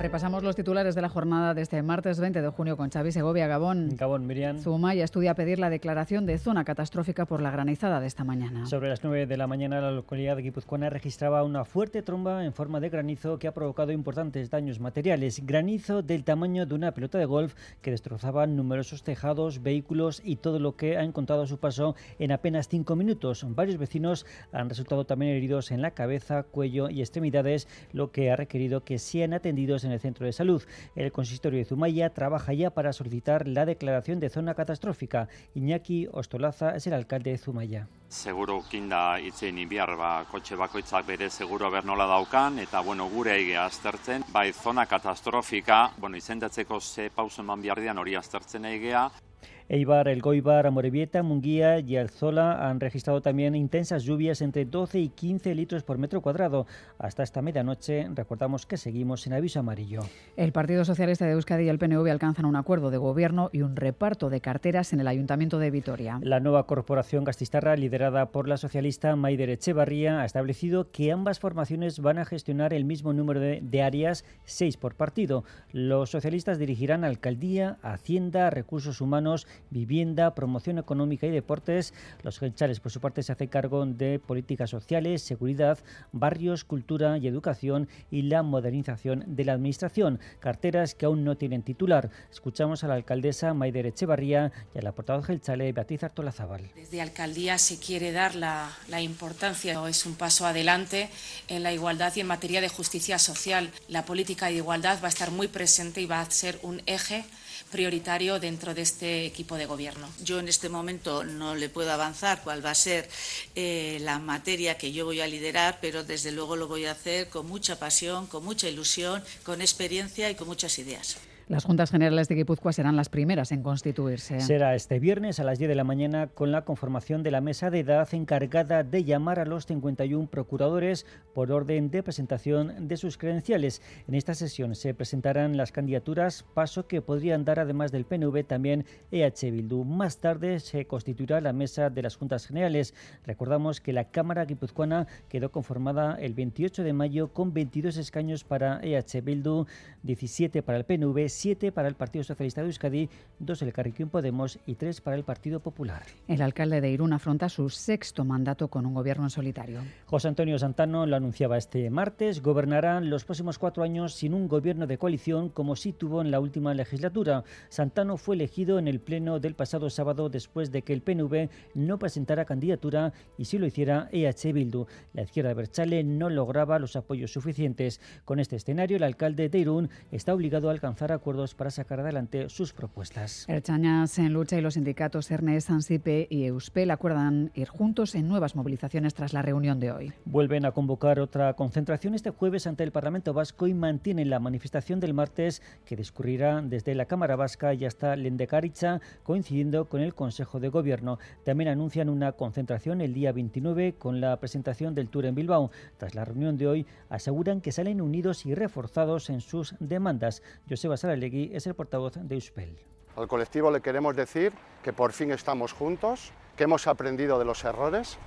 Repasamos los titulares de la jornada de este martes 20 de junio con Xavi Segovia, Gabón. Gabón, Miriam. Zumaya estudia pedir la declaración de zona catastrófica por la granizada de esta mañana. Sobre las 9 de la mañana, la localidad de Guipuzcoana registraba una fuerte tromba en forma de granizo que ha provocado importantes daños materiales. Granizo del tamaño de una pelota de golf que destrozaba numerosos tejados, vehículos y todo lo que ha encontrado a su paso en apenas cinco minutos. Varios vecinos han resultado también heridos en la cabeza, cuello y extremidades, lo que ha requerido que sean atendidos en el centro de salud. El consistorio de Zumaya trabaja ya para solicitar la declaración de zona catastrófica. Iñaki Ostolaza es el alcalde de Zumaya. Seguro kinda itzein behar ba, kotxe bakoitzak bere seguro ber nola daukan, eta bueno, gure egea aztertzen, bai zona katastrofika, bueno, izendatzeko ze pauso eman behar dian hori aztertzen egea, Eibar, El Goibar, Amorebieta, Munguía y Alzola han registrado también intensas lluvias entre 12 y 15 litros por metro cuadrado. Hasta esta medianoche recordamos que seguimos en aviso amarillo. El Partido Socialista de Euskadi y el PNV alcanzan un acuerdo de gobierno y un reparto de carteras en el Ayuntamiento de Vitoria. La nueva corporación gastistarra, liderada por la socialista Maider Echevarría, ha establecido que ambas formaciones van a gestionar el mismo número de, de áreas, seis por partido. Los socialistas dirigirán alcaldía, hacienda, recursos humanos vivienda, promoción económica y deportes. Los genchales, por su parte, se hace cargo de políticas sociales, seguridad, barrios, cultura y educación y la modernización de la administración. Carteras que aún no tienen titular. Escuchamos a la alcaldesa Maider Echevarría y a la portavoz gelchale Beatriz Artolazábal. Desde alcaldía se quiere dar la importancia, es un paso adelante en la igualdad y en materia de justicia social. La política de igualdad va a estar muy presente y va a ser un eje prioritario dentro de este equipo de gobierno. Yo en este momento no le puedo avanzar cuál va a ser eh, la materia que yo voy a liderar, pero desde luego lo voy a hacer con mucha pasión, con mucha ilusión, con experiencia y con muchas ideas. Las Juntas Generales de Guipúzcoa serán las primeras en constituirse. Será este viernes a las 10 de la mañana con la conformación de la mesa de edad encargada de llamar a los 51 procuradores por orden de presentación de sus credenciales. En esta sesión se presentarán las candidaturas, paso que podrían dar además del PNV también EH Bildu. Más tarde se constituirá la mesa de las Juntas Generales. Recordamos que la Cámara Guipuzcoana quedó conformada el 28 de mayo con 22 escaños para EH Bildu, 17 para el PNV, 7 para el Partido Socialista de Euskadi, 2 el Carriquín Podemos y 3 para el Partido Popular. El alcalde de Irún afronta su sexto mandato con un gobierno en solitario. José Antonio Santano lo anunciaba este martes, gobernará los próximos cuatro años sin un gobierno de coalición como sí tuvo en la última legislatura. Santano fue elegido en el pleno del pasado sábado después de que el PNV no presentara candidatura y si lo hiciera EH Bildu. La izquierda Berchale no lograba los apoyos suficientes. Con este escenario, el alcalde de Irún está obligado a alcanzar acuerdos para sacar adelante sus propuestas. Erchañas en lucha y los sindicatos Ernest, Ansipe y Euspel acuerdan ir juntos en nuevas movilizaciones tras la reunión de hoy. Vuelven a convocar otra concentración este jueves ante el Parlamento Vasco y mantienen la manifestación del martes que discurrirá desde la Cámara Vasca y hasta Lendekaricha, coincidiendo con el Consejo de Gobierno. También anuncian una concentración el día 29 con la presentación del Tour en Bilbao. Tras la reunión de hoy, aseguran que salen unidos y reforzados en sus demandas. Joseba Es el portavoz de Euspel. Al colectivo le queremos decir que por fin estamos juntos, que hemos aprendido de los errores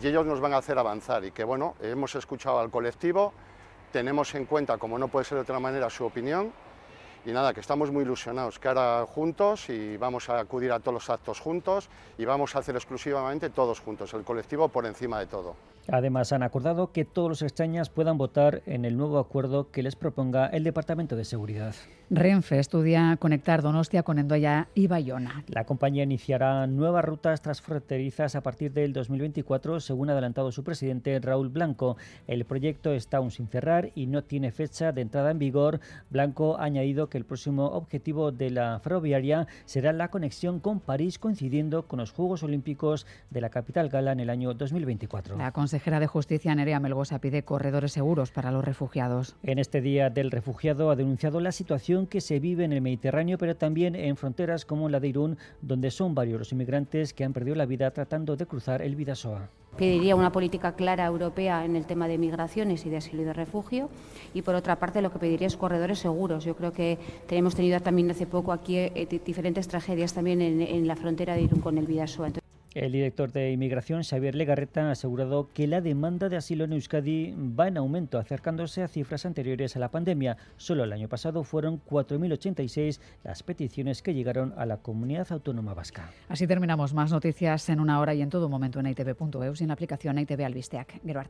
y ellos nos van a hacer avanzar y que bueno, hemos escuchado al colectivo, tenemos en cuenta, como no puede ser de otra manera, su opinión y nada, que estamos muy ilusionados, que ahora juntos y vamos a acudir a todos los actos juntos y vamos a hacer exclusivamente todos juntos, el colectivo por encima de todo. Además, han acordado que todos los extrañas puedan votar en el nuevo acuerdo que les proponga el Departamento de Seguridad. Renfe estudia conectar Donostia con Endoya y Bayona. La compañía iniciará nuevas rutas transfronterizas a partir del 2024, según ha adelantado su presidente Raúl Blanco. El proyecto está aún sin cerrar y no tiene fecha de entrada en vigor. Blanco ha añadido que el próximo objetivo de la ferroviaria será la conexión con París, coincidiendo con los Juegos Olímpicos de la capital gala en el año 2024. La consejera de Justicia, Nerea Melgosa, pide corredores seguros para los refugiados. En este Día del Refugiado ha denunciado la situación que se vive en el Mediterráneo, pero también en fronteras como la de Irún, donde son varios los inmigrantes que han perdido la vida tratando de cruzar el Vidasoa. Pediría una política clara europea en el tema de migraciones y de asilo y de refugio. Y por otra parte, lo que pediría es corredores seguros. Yo creo que tenemos tenido también hace poco aquí eh, diferentes tragedias también en, la frontera de Irún con el Vidasoa. El director de Inmigración, Xavier Legarreta, ha asegurado que la demanda de asilo en Euskadi va en aumento, acercándose a cifras anteriores a la pandemia. Solo el año pasado fueron 4.086 las peticiones que llegaron a la comunidad autónoma vasca. Así terminamos. Más noticias en una hora y en todo momento en itv.eus y en la aplicación ITV Albisteac. Gero